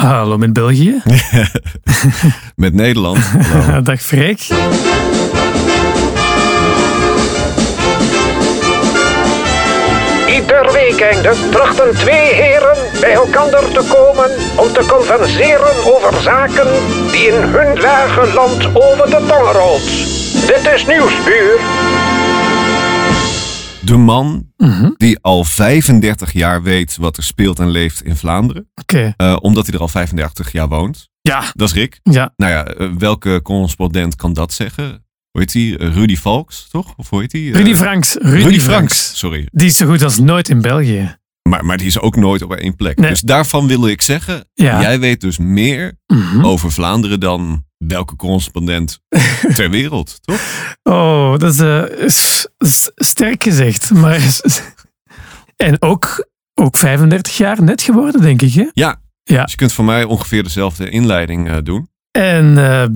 Hallo met België. Met Nederland. Dag Freek. Ieder weekende trachten twee heren bij elkaar te komen om te converseren over zaken die in hun lage land over de tong rolt. Dit is Nieuwsbuur. De man die al 35 jaar weet wat er speelt en leeft in Vlaanderen. Oké. eh, omdat hij er al 35 jaar woont. Ja. Dat is Rick. Ja. Nou ja, eh, welke correspondent kan dat zeggen? Hoe heet hij? Eh, Rudy Valks, toch? Of hoe heet hij? Rudy Franks. Rudy, Rudy Franks. Franks. Sorry. Die is zo goed als nooit in België. Maar, maar die is ook nooit op één plek. Nee. Dus daarvan wil ik zeggen, Ja. jij weet dus meer Mhm. over Vlaanderen dan welke correspondent ter wereld, toch? Oh, dat is, eh, sterk gezegd. Maar en ook, ook 35 jaar net geworden, denk ik. Hè? Ja. Ja. Dus je kunt van mij ongeveer dezelfde inleiding eh, doen. En eh,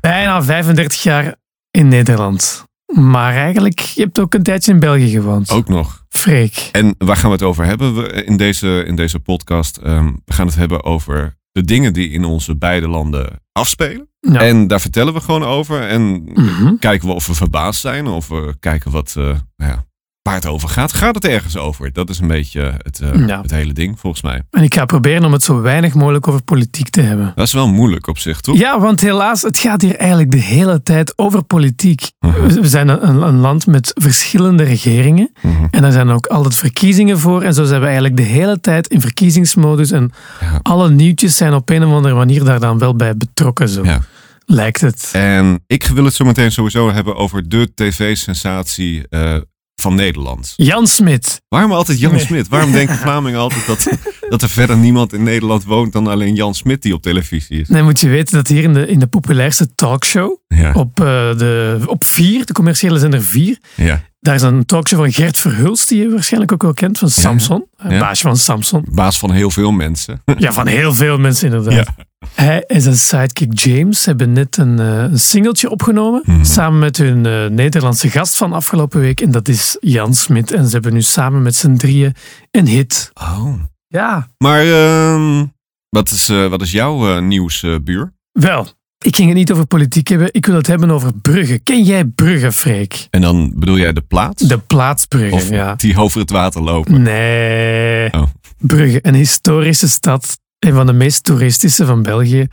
bijna 35 jaar in Nederland. Maar eigenlijk, je hebt ook een tijdje in België gewoond. Ook nog. Freek. En waar gaan we het over hebben in deze, in deze podcast? Ehm, we gaan het hebben over de dingen die in onze beide landen afspelen. Ja. En daar vertellen we gewoon over. En Mhm. kijken we of we verbaasd zijn. Of we kijken wat, eh, nou ja, waar het over gaat. Gaat het ergens over? Dat is een beetje het, eh, Ja. het hele ding, volgens mij. En ik ga proberen om het zo weinig mogelijk over politiek te hebben. Dat is wel moeilijk op zich, toch? Ja, want helaas, het gaat hier eigenlijk de hele tijd over politiek. Mhm. We we zijn een, een land met verschillende regeringen. Mhm. En daar zijn ook altijd verkiezingen voor. En zo zijn we eigenlijk de hele tijd in verkiezingsmodus. En Ja. alle nieuwtjes zijn op een of andere manier daar dan wel bij betrokken. Zo Ja. lijkt het. En ik wil het zo meteen sowieso hebben over de tv-sensatie eh, van Nederland. Jan Smit. Waarom altijd Jan Nee. Smit? Waarom denken Vlamingen altijd dat, dat er verder niemand in Nederland woont dan alleen Jan Smit die op televisie is? Dan moet je weten dat hier in de, in de populairste talkshow, Ja, op, eh, de, op vier, de commerciële zender vier, ja. daar is een talkshow van Gert Verhulst, die je waarschijnlijk ook wel kent, van Samson. Een Ja. baasje van Samson. Baas van heel veel mensen. Ja, van heel veel mensen inderdaad. Hij en zijn sidekick James hebben net een, eh, een singeltje opgenomen. Mhm. Samen met hun eh, Nederlandse gast van afgelopen week. En dat is Jan Smit. En ze hebben nu samen met z'n drieën een hit. Oh. Ja, Maar ehm, wat, is, eh, wat is jouw eh, nieuws, eh, buur? wel. Ik ging het niet over politiek hebben. Ik wil het hebben over Brugge. Ken jij Brugge, Freek? En dan bedoel jij de plaats? De plaats Brugge, of ja. die over het water lopen? Nee. Oh. Brugge, een historische stad. Een van de meest toeristische van België.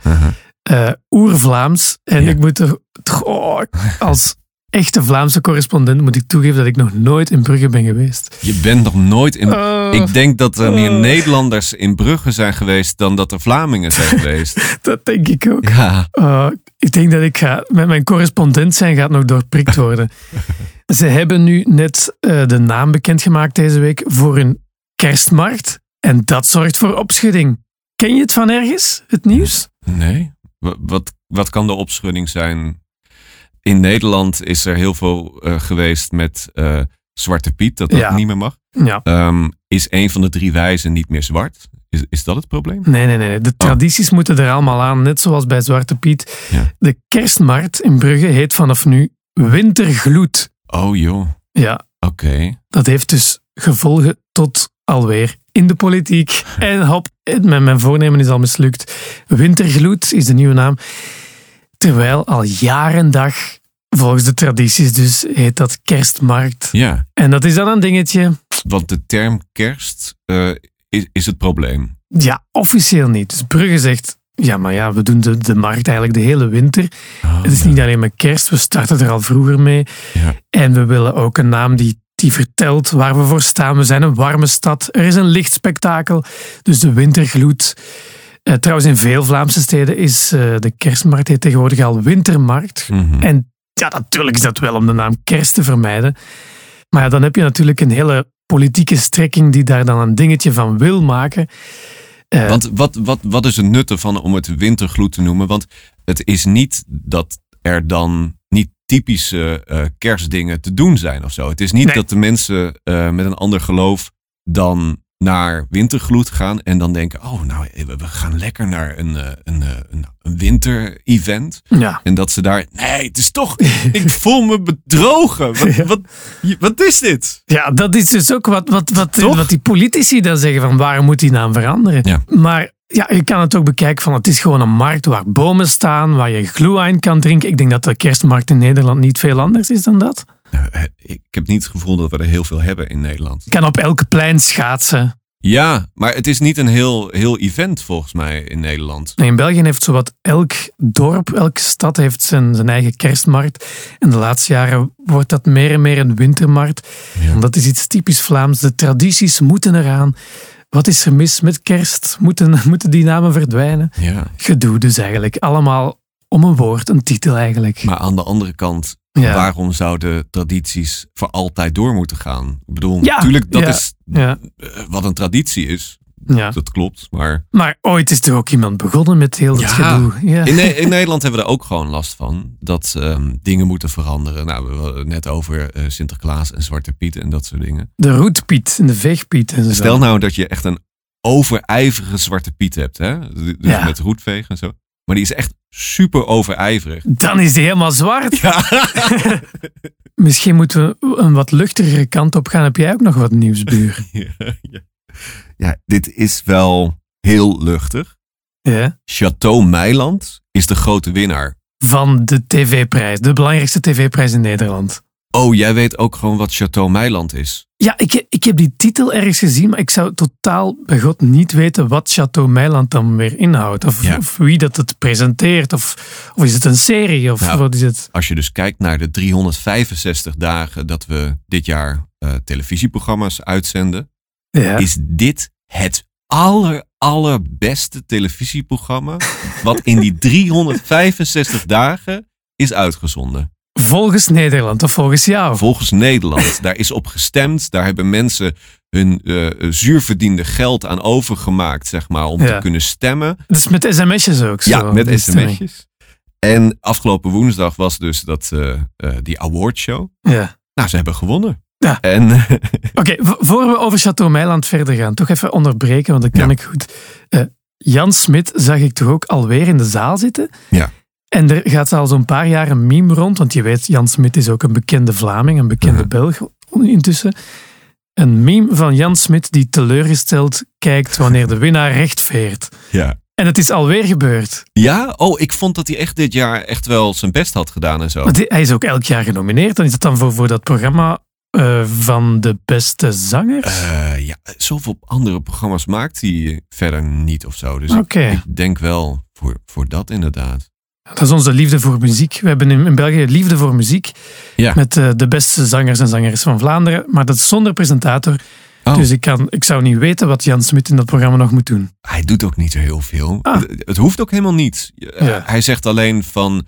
Eh Oer-Vlaams. En Ja. ik moet er, oh, als echte Vlaamse correspondent moet ik toegeven dat ik nog nooit in Brugge ben geweest. Je bent nog nooit in... Oh, Ik denk dat er meer Oh. Nederlanders in Brugge zijn geweest dan dat er Vlamingen zijn geweest. dat denk ik ook. Ja. Oh, ik denk dat ik ga, met mijn correspondent zijn gaat nog doorprikt worden. Ze hebben nu net eh, de naam bekendgemaakt deze week voor hun kerstmarkt. En dat zorgt voor opschudding. Ken je het van ergens, het nieuws? Nee. Wa- Wat, wat kan de opschudding zijn? In Nederland is er heel veel eh, geweest met eh, Zwarte Piet, dat dat Ja. niet meer mag. Ja. Ehm, is een van de drie wijzen niet meer zwart? Is, is dat het probleem? Nee, nee, nee. De tradities moeten er allemaal aan, net zoals bij Zwarte Piet. Ja. De kerstmarkt in Brugge heet vanaf nu Wintergloed. Oh joh, Ja, oké. dat heeft dus gevolgen tot alweer in de politiek. En hop, mijn, mijn voornemen is al mislukt. Wintergloed is de nieuwe naam. Terwijl al jaar en dag, volgens de tradities dus, heet dat kerstmarkt. Ja, En dat is dan een dingetje. want de term kerst eh, is, is het probleem. Ja, officieel niet. Dus Brugge zegt, ja, maar ja, we doen de, de markt eigenlijk de hele winter. Oh, Het is niet alleen maar kerst, we starten er al vroeger mee. Ja. En we willen ook een naam die, die vertelt waar we voor staan. We zijn een warme stad. Er is een lichtspektakel. Dus de wintergloed. Eh, trouwens, in veel Vlaamse steden is eh, de kerstmarkt heet tegenwoordig al wintermarkt. Mhm. En ja, natuurlijk is dat wel om de naam kerst te vermijden. Maar ja, dan heb je natuurlijk een hele politieke strekking die daar dan een dingetje van wil maken. Eh, Want wat, wat, wat is het nut ervan om het wintergloed te noemen? Want het is niet dat er dan typische eh, kerstdingen te doen zijn of zo. Het is niet Nee. dat de mensen eh, met een ander geloof dan naar wintergloed gaan en dan denken, oh nou, we we gaan lekker naar een, eh, een, eh, een, een winter-event. ja. En dat ze daar, nee, het is toch, ik voel me bedrogen. Wat, Ja. wat, wat is dit? Ja, dat is dus ook wat, wat, wat, Toch? wat die politici dan zeggen van waarom moet die naam veranderen. Ja. Maar ja, je kan het ook bekijken van het is gewoon een markt waar bomen staan, waar je glühwein kan drinken. Ik denk dat de kerstmarkt in Nederland niet veel anders is dan dat. Nou, eh, Ik heb niet het gevoel dat we er heel veel hebben in Nederland. Je kan op elke plein schaatsen. Ja, maar het is niet een heel, heel event volgens mij in Nederland. Nee, in België heeft zowat elk dorp, elke stad heeft zijn, zijn eigen kerstmarkt. En de laatste jaren wordt dat meer en meer een wintermarkt. Ja. Dat is iets typisch Vlaams. De tradities moeten eraan. Wat is er mis met kerst? Moeten, moeten die namen verdwijnen? Ja. Gedoe dus eigenlijk. Allemaal om een woord, een titel eigenlijk. Maar aan de andere kant, Ja. waarom zouden tradities voor altijd door moeten gaan? Ik bedoel, Ja, natuurlijk, dat is eh, wat een traditie is. Ja. Dat klopt. Maar Maar ooit is er ook iemand begonnen met heel dat Ja. gedoe. Ja. in, Ne- in Nederland hebben we er ook gewoon last van. Dat ehm, dingen moeten veranderen. Nou, we hadden het net over eh, Sinterklaas en Zwarte Piet en dat soort dingen. De roetpiet en de veegpiet en zo. Stel nou dat je echt een overijverige Zwarte Piet hebt. Hè? Dus Ja. met roetvegen en zo. Maar die is echt super overijverig. Dan is die helemaal zwart. Ja. Misschien moeten we een wat luchtigere kant op gaan. Heb jij ook nog wat nieuws, buur? ja, ja. dit is wel heel luchtig. Ja. Chateau Meiland is de grote winnaar. Van de tv-prijs. De belangrijkste tv-prijs in Nederland. Oh, jij weet ook gewoon wat Chateau Meiland is. Ja, ik, ik heb die titel ergens gezien, maar ik zou totaal bij God niet weten wat Chateau Meiland dan weer inhoudt. Of, Ja. of wie dat het presenteert. Of, of is het een serie? Of Nou, wat is het? Als je dus kijkt naar de 365 dagen dat we dit jaar eh, televisieprogramma's uitzenden, Ja. is dit het aller, allerbeste televisieprogramma wat in die 365 dagen is uitgezonden. Volgens Nederland of volgens jou? Volgens Nederland. Daar is op gestemd. Daar hebben mensen hun eh, zuurverdiende geld aan overgemaakt, zeg maar, om Ja. te kunnen stemmen. Dus met sms'jes ook zo. ja, met sms'jes. En afgelopen woensdag was dus dat, eh, eh, die awardshow. Ja. Nou, ze hebben gewonnen. Ja. En Oké, v- voor we over Chateau Meiland verder gaan, toch even onderbreken, want dat kan Ja. ik goed. Eh, Jan Smit zag ik toch ook alweer in de zaal zitten. Ja. En er gaat al zo'n paar jaar een meme rond, want je weet, Jan Smit is ook een bekende Vlaming, een bekende. Belg intussen. Een meme van Jan Smit die teleurgesteld kijkt wanneer de winnaar recht veert. ja. En het is alweer gebeurd. Ja, oh, ik vond dat hij echt dit jaar echt wel zijn best had gedaan en zo. Want hij is ook elk jaar genomineerd. Dan is dat dan voor, voor dat programma eh, van de beste zangers? Eh, ja, zoveel andere programma's maakt hij verder niet of zo. Dus ik- denk wel voor, voor dat inderdaad. Dat is onze liefde voor muziek. We hebben in, in België liefde voor muziek. Ja. Met eh, de beste zangers en zangeres van Vlaanderen. Maar dat is zonder presentator. Oh. Dus ik, kan, ik zou niet weten wat Jan Smit in dat programma nog moet doen. Hij doet ook niet zo heel veel. Ah. Het, het hoeft ook helemaal niet. Ja. Hij zegt alleen van...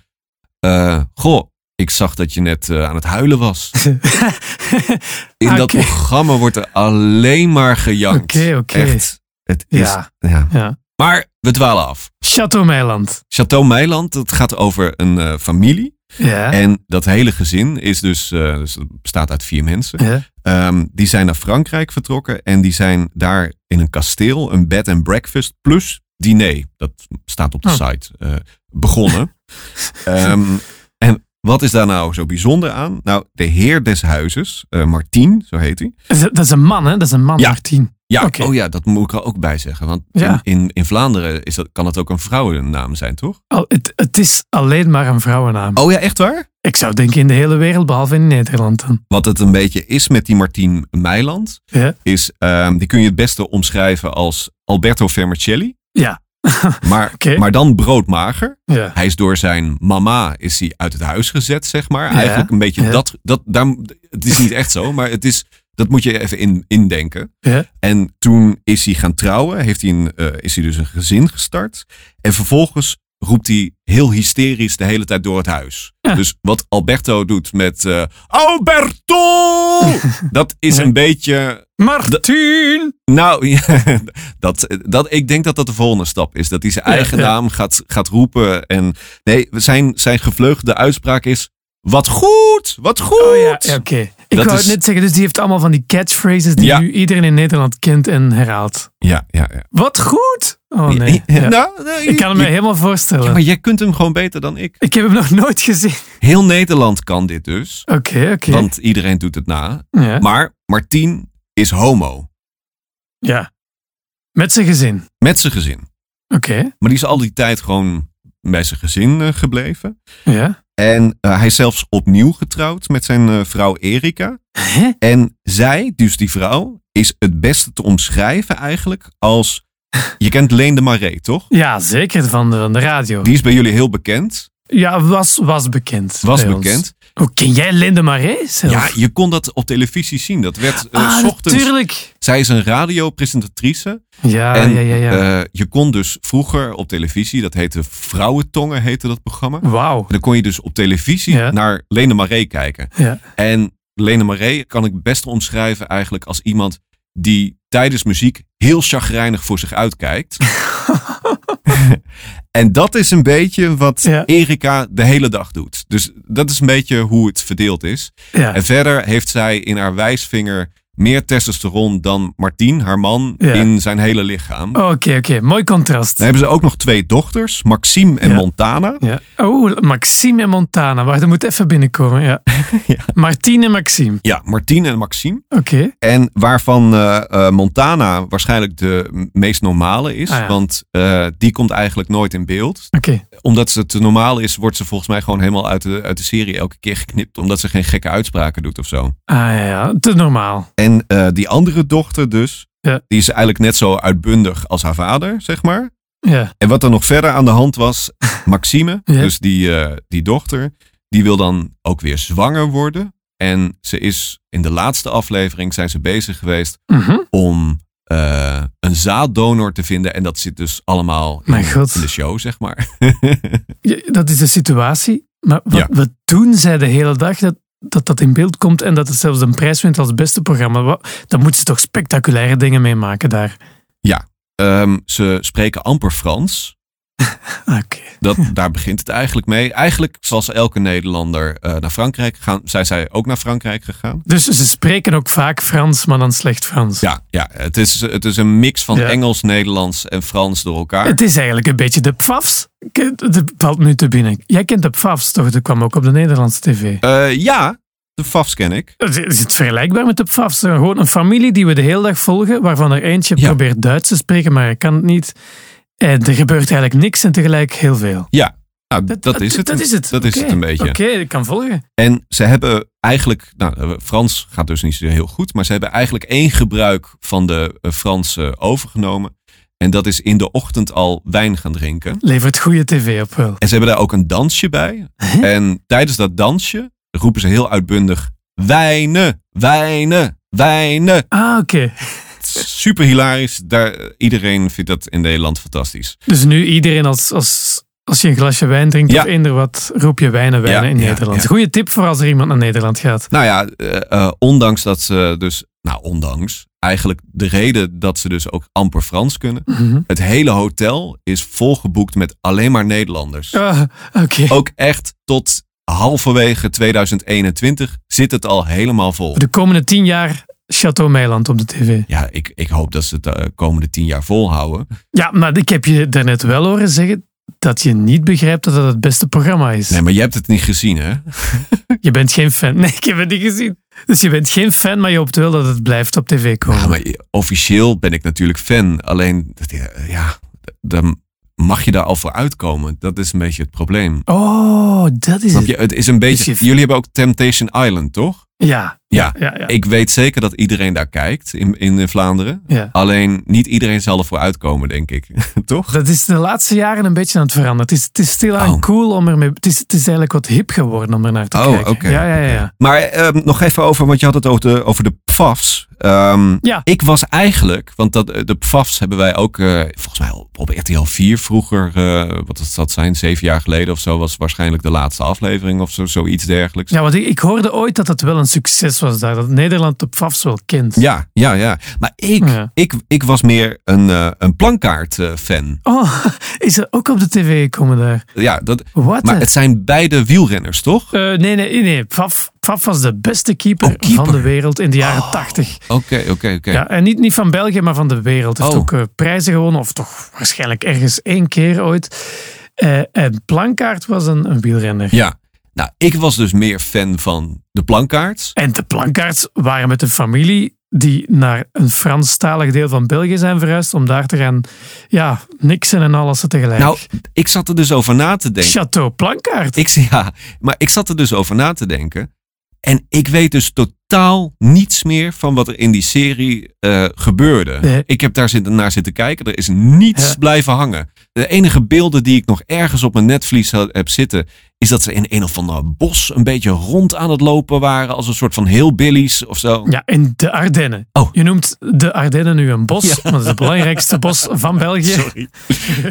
goh, ik zag dat je net eh, aan het huilen was. In dat programma wordt er alleen maar gejankt. Oké, oké. Echt. Het is, Ja. ja. Ja. Maar we dwalen af. Chateau Meiland. Chateau Meiland, dat gaat over een eh, familie. Ja. En dat hele gezin is dus, het bestaat uit vier mensen. ja. Ehm, die zijn naar Frankrijk vertrokken en die zijn daar in een kasteel, een bed and breakfast plus diner. Dat staat op de Oh. site. begonnen. En wat is daar nou zo bijzonder aan? Nou, de heer des huizes, eh Martien, zo heet hij. Dat is- een man, hè? Dat is een man, Ja. Martien. Ja, oh ja, dat moet ik er ook bij zeggen. Want Ja. in, in, Vlaanderen is dat, kan het ook een vrouwennaam zijn, toch? Al, het, het is alleen maar een vrouwennaam. Oh ja, echt waar? Ik zou denken in de hele wereld, behalve in Nederland dan. Wat het een beetje is met die Martien Meiland, Ja. is, ehm, die kun je het beste omschrijven als Alberto Vermicelli. Ja. Maar, maar dan broodmager. Ja. Hij is door zijn mama is hij uit het huis gezet, zeg maar. Ja, Eigenlijk een beetje ja. dat, dat daar, het is niet echt zo, maar het is, dat moet je even in, indenken. En toen is hij gaan trouwen, heeft hij een, eh, is hij dus een gezin gestart. En vervolgens roept hij heel hysterisch de hele tijd door het huis. Ja. Dus wat Alberto doet met eh, Alberto, dat is een beetje Martien! nou, ja, dat, dat, ik denk dat dat de volgende stap is. Dat hij zijn eigen ja. naam gaat, gaat roepen. En nee, zijn, zijn gevleugelde uitspraak is: Wat goed, wat goed. Oh ja, oké. Ik Dat wou is- het net zeggen, dus die heeft allemaal van die catchphrases die nu iedereen in Nederland kent en herhaalt. ja, ja. ja. Wat goed! Oh nee. Ja. Nou, Ik kan het me helemaal voorstellen. ja, maar jij kunt hem gewoon beter dan ik. Ik heb hem nog nooit gezien. Heel Nederland kan dit dus. Oké, oké. Want iedereen doet het na. Ja. Maar Martien is homo. ja. Met zijn gezin. Met zijn gezin. Oké, Maar die is al die tijd gewoon bij zijn gezin eh, gebleven. ja. En eh, hij is zelfs opnieuw getrouwd met zijn eh, vrouw Erika. Hè? En zij, dus die vrouw, is het beste te omschrijven eigenlijk als... Je kent Leen de Marais, toch? Ja, zeker van de, van de radio. Die is bij jullie heel bekend. Ja, was, was bekend. Was bekend. Hoe ken jij Linde Marais zelf? Ja, je kon dat op televisie zien. Dat werd eh, ah, s ochtends. natuurlijk. Zij is een radiopresentatrice. Ja, en ja, ja, ja. eh, je kon dus vroeger op televisie, dat heette Vrouwentongen, heette dat programma. Wauw. Dan kon je dus op televisie Ja. naar Lene Marais kijken. Ja. En Lene Marais kan ik best omschrijven eigenlijk als iemand die tijdens muziek heel chagrijnig voor zich uitkijkt. en dat is een beetje wat Ja. Erika de hele dag doet. Dus dat is een beetje hoe het verdeeld is. Ja. En verder heeft zij in haar wijsvinger meer testosteron dan Martien, haar man, Ja. in zijn hele lichaam. Oké, oké. Mooi contrast. Dan hebben ze ook nog twee dochters, Maxime en Ja. Montana. Ja. Oh, Maxime en Montana. Wacht, dat moet even binnenkomen. Ja. Ja. Martine en Maxime. Ja, Martien en Maxime. Oké. En waarvan eh, eh, Montana waarschijnlijk de meest normale is. Ah. Want eh, die komt eigenlijk nooit in beeld. Oké. Omdat ze te normaal is, wordt ze volgens mij gewoon helemaal uit de, uit de serie elke keer geknipt. Omdat ze geen gekke uitspraken doet of zo. Ah ja, ja, te normaal. En eh, die andere dochter dus, Ja. die is eigenlijk net zo uitbundig als haar vader, zeg maar. Ja. En wat er nog verder aan de hand was, Maxime, Ja. dus die, eh, die dochter, die wil dan ook weer zwanger worden. En ze is in de laatste aflevering zijn ze bezig geweest Mhm. om eh, een zaaddonor te vinden. En dat zit dus allemaal in, de show, zeg maar. Ja, Dat is de situatie. Maar wat, Ja. wat doen zij de hele dag dat, dat dat in beeld komt en dat het zelfs een prijs wint als beste programma? Dan moeten ze toch spectaculaire dingen meemaken daar. Ehm, ze spreken amper Frans. Dat, daar begint het eigenlijk mee. Eigenlijk zoals elke Nederlander eh, naar Frankrijk gegaan. Zijn zij ook naar Frankrijk gegaan? Dus ze spreken ook vaak Frans, maar dan slecht Frans. Ja, ja het, is, het is een mix van Ja. Engels, Nederlands en Frans door elkaar. Het is eigenlijk een beetje de PFAFs. Het valt nu te binnen. Jij kent de PFAFs toch? Dat kwam ook op de Nederlandse tv. Eh, ja, de FAFs ken ik. Is het vergelijkbaar met de PFAFs? Gewoon een familie die we de hele dag volgen, waarvan er eentje Ja. probeert Duits te spreken, maar hij kan het niet. En er gebeurt eigenlijk niks en tegelijk heel veel. Ja, nou, dat, is het. Dat is het. Dat is het een beetje. Oké, ik kan volgen. En ze hebben eigenlijk, nou, Frans gaat dus niet zo heel goed, maar ze hebben eigenlijk één gebruik van de eh, Franse overgenomen. En dat is in de ochtend al wijn gaan drinken. Levert goede tv op wel. En ze hebben daar ook een dansje bij. En tijdens dat dansje roepen ze heel uitbundig: wijnen, wijnen, wijnen. Ah, oké. Super hilarisch. Daar, iedereen vindt dat in Nederland fantastisch. Dus nu iedereen als, als, als je een glasje wijn drinkt Ja. of eender wat, roep je wijnen wijnen Ja, in ja, Nederland. ja. Goeie tip voor als er iemand naar Nederland gaat. Nou ja, eh, eh, ondanks dat ze dus, nou ondanks, eigenlijk de reden dat ze dus ook amper Frans kunnen. Mhm. Het hele hotel is volgeboekt met alleen maar Nederlanders. Ah, oké. Ook echt tot halverwege 2021 zit het al helemaal vol. De komende tien jaar Chateau Meiland op de tv. Ja, ik, ik hoop dat ze het de komende tien jaar volhouden. Ja, maar ik heb je daarnet wel horen zeggen dat je niet begrijpt dat het het beste programma is. Nee, maar je hebt het niet gezien, hè? Je bent geen fan. Nee, ik heb het niet gezien. Dus je bent geen fan, maar je hoopt wel dat het blijft op tv komen. Ja, maar officieel ben ik natuurlijk fan. Alleen, dat- ja, dan mag je daar al voor uitkomen. Dat is een beetje het probleem. Oh, dat is Snap je? Het is een beetje. Dus je- Jullie hebben ook Temptation Island, toch? Ja, Ja. ja, ja. Ik weet zeker dat iedereen daar kijkt in, in Vlaanderen. ja. Alleen niet iedereen zal ervoor uitkomen, denk ik. toch? Dat is de laatste jaren een beetje aan het veranderen. Het is, het is stilaan Oh. cool om ermee... Het is, het is eigenlijk wat hip geworden om er naar te Oh, kijken. oké, Ja, ja, ja. ja. Maar ehm, nog even over, want je had het over de, over de PFAFs. Ehm, Ja. Ik was eigenlijk, want dat, de PFAFs hebben wij ook, eh, volgens mij op, RTL 4 vroeger, eh, wat het dat zijn, zeven jaar geleden of zo, was waarschijnlijk de laatste aflevering of zo, zoiets dergelijks. Ja, want ik, ik hoorde ooit dat het wel een succes was daar. Dat Nederland de PFAFs wel kent. Ja, ja, ja. Maar ik, Ja. ik, ik was meer een, eh, een plankaart eh, fan. Oh, is er ook op de tv gekomen daar? Ja, dat, Wat? maar het zijn beide wielrenners, toch? Eh, nee, nee, nee. Pfaff, Pfaff was de beste keeper, Oh, keeper. van de wereld in de jaren Oh. 80. Oké, oké, oké. Ja, en niet, niet van België, maar van de wereld. Hij heeft Oh. ook eh, prijzen gewonnen, of toch waarschijnlijk ergens één keer ooit. En Plankaart was een, een wielrenner. Ja. Nou, ik was dus meer fan van de plankaarts. En de Plankaarts waren met de familie die naar een Franstalig deel van België zijn verhuisd om daar te gaan ja, niksen en alles tegelijk. Nou, ik zat er dus over na te denken. Chateau Plankaart. Ik, ja, maar ik zat er dus over na te denken. En ik weet dus totaal niets meer van wat er in die serie eh, gebeurde. Nee. Ik heb daar zitten, naar zitten kijken. Er is niets Ja. blijven hangen. De enige beelden die ik nog ergens op mijn netvlies heb zitten... is dat ze in een of ander bos een beetje rond aan het lopen waren. Als een soort van heel billies of zo. Ja, in de Ardennen. Oh. Je noemt de Ardennen nu een bos, Ja. want dat is het belangrijkste bos van België. Sorry.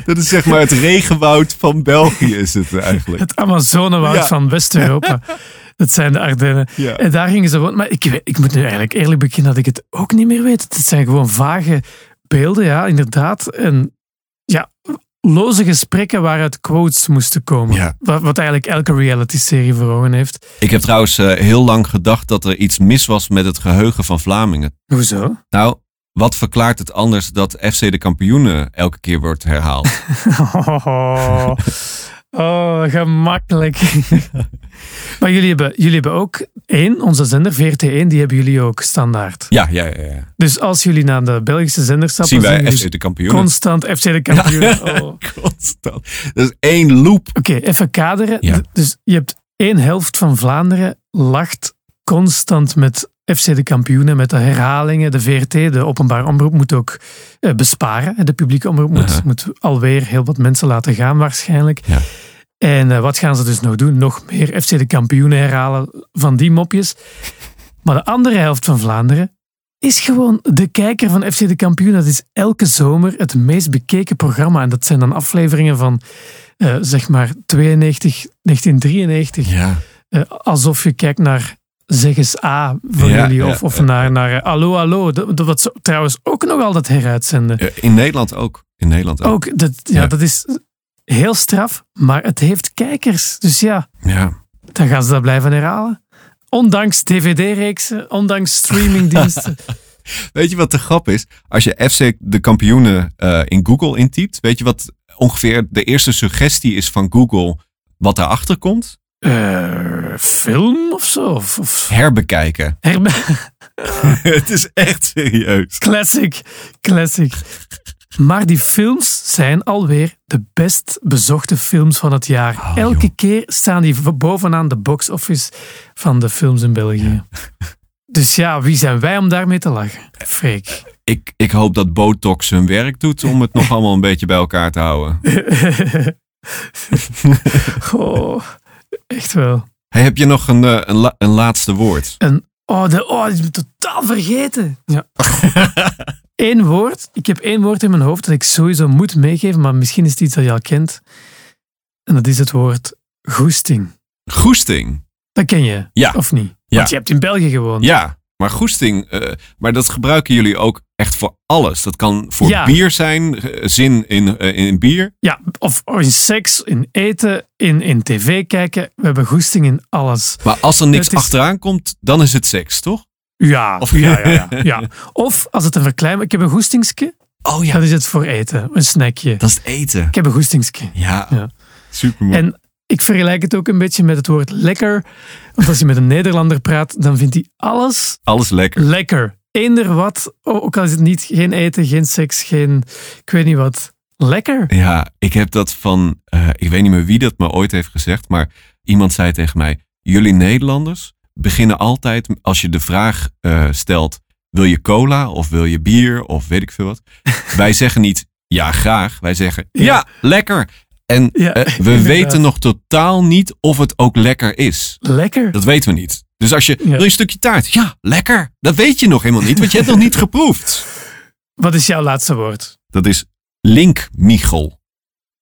Dat is zeg maar het regenwoud van België is het eigenlijk. Het Amazonewoud Ja. van West-Europa. Dat zijn de Ardennen. Ja. En daar gingen ze wonen. Maar ik, ik moet nu eigenlijk eerlijk bekennen dat ik het ook niet meer weet. Het zijn gewoon vage beelden, ja, inderdaad. En ja, loze gesprekken waaruit quotes moesten komen. Ja. Wat, wat eigenlijk elke reality-serie voor ogen heeft. Ik heb trouwens eh, heel lang gedacht dat er iets mis was met het geheugen van Vlamingen. Hoezo? Nou, wat verklaart het anders dat FC de kampioenen elke keer wordt herhaald? Oh, oh gemakkelijk. maar jullie hebben, jullie hebben ook één, onze zender, VRT1, die hebben jullie ook standaard. Ja, ja, ja. ja. Dus als jullie naar de Belgische zender stappen, Zien wij FC de kampioenen. constant FC de kampioen. Oh. Oké, Constant. Dat is één loop. even kaderen. Ja. Dus je hebt één helft van Vlaanderen lacht constant met FC de kampioenen, met de herhalingen. De VRT, de openbare omroep, moet ook eh, besparen. De publieke omroep moet, moet alweer heel wat mensen laten gaan waarschijnlijk. Ja. En eh, wat gaan ze dus nog doen? Nog meer FC de kampioenen herhalen van die mopjes. Maar de andere helft van Vlaanderen is gewoon de kijker van FC de kampioen. Dat is elke zomer het meest bekeken programma. En dat zijn dan afleveringen van eh, zeg maar 92, 1993. Ja. Eh, alsof je kijkt naar Zeg eens A van Ja, jullie. ja, Of, of naar, naar Allo Allo. Dat, dat wat ze trouwens ook nog altijd heruitzenden. In Nederland ook. In Nederland ook. Ook, dat, Ja. dat is heel straf. Maar het heeft kijkers. Dus ja, Ja. dan gaan ze dat blijven herhalen. Ondanks dvd-reeksen, ondanks streamingdiensten. Weet je wat de grap is? Als je FC de kampioenen eh, in Google intypt, weet je wat ongeveer de eerste suggestie is van Google wat daarachter komt? Eh, film of zo? Of, of Herbekijken. herbe- Het is echt serieus. classic, classic. Maar die films zijn alweer de best bezochte films van het jaar. Oh, Elke joh. keer staan die bovenaan de box-office van de films in België. Dus ja, wie zijn wij om daarmee te lachen? Freek. Ik, ik hoop dat Botox zijn werk doet om het nog allemaal een beetje bij elkaar te houden. oh, echt wel. Hey, heb je nog een, eh, een, een laatste woord? En, oh, de, oh, die is me totaal vergeten. Ja. Eén woord. Ik heb één woord in mijn hoofd dat ik sowieso moet meegeven, maar misschien is het iets dat je al kent. En dat is het woord goesting. Goesting. Dat ken je, Ja. of niet? Ja. Want je hebt in België gewoond. Ja, maar goesting, eh, maar dat gebruiken jullie ook echt voor alles. Dat kan voor Ja. bier zijn, eh, zin in, eh, in bier. Ja, of in seks, in eten, in, in tv kijken. We hebben goesting in alles. Maar als er niks is- achteraan komt, dan is het seks, toch? Ja, Of- ja, ja, ja, ja. Of als het een verklein... Ik heb een goestingske. Oh Dat is het voor eten. Een snackje. dat is het eten. Ik heb een goestingske. Ja, Ja. super mooi. En ik vergelijk het ook een beetje met het woord lekker. Want als je met een Nederlander praat, dan vindt hij alles Alles lekker. lekker. Eender wat, ook al is het niet geen eten, geen seks, geen ik weet niet wat. Lekker. Ja, ik heb dat van, eh, ik weet niet meer wie dat me ooit heeft gezegd, maar iemand zei tegen mij, jullie Nederlanders beginnen altijd, als je de vraag eh, stelt, wil je cola of wil je bier of weet ik veel wat. wij zeggen niet, ja graag, wij zeggen, ja, Ja. lekker. En Ja, eh, we inderdaad. weten nog totaal niet of het ook lekker is. Lekker. Dat weten we niet. Dus als je, Ja. wil je een stukje taart? Ja, lekker. Dat weet je nog helemaal niet, want je hebt nog niet geproefd. Wat is jouw laatste woord? Dat is linkmichel.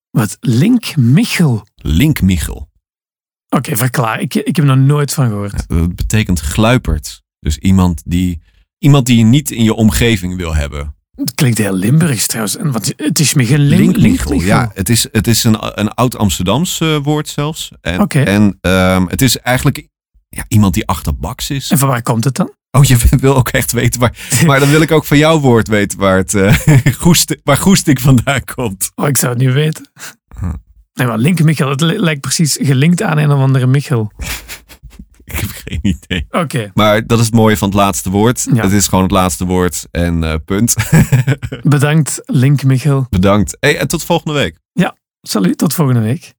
Wat? Link Michel. Linkmichel. Oké, verklaar. Ik, ik heb er nog nooit van gehoord. Dat betekent gluiperd. Dus iemand die, iemand die je niet in je omgeving wil hebben. Het klinkt heel Limburgs trouwens. En wat, het is me geen link. Linkmichel. Ja, het is, het is een, een oud-Amsterdams eh, woord zelfs. En, en ehm, het is eigenlijk ja, iemand die achterbaks is. En van waar komt het dan? Oh, je wil ook echt weten waar. Maar dan wil ik ook van jouw woord weten waar, het, eh, goest, waar goesting vandaan komt. Oh, ik zou het niet weten. Nee, maar Link Michel, het li- lijkt precies gelinkt aan een of andere Michel. Ik heb Geen idee. Oké, Maar dat is het mooie van het laatste woord. Ja. Het is gewoon het laatste woord en eh, punt. bedankt Link Michel. Bedankt. Hey, en tot volgende week. Salut, tot volgende week.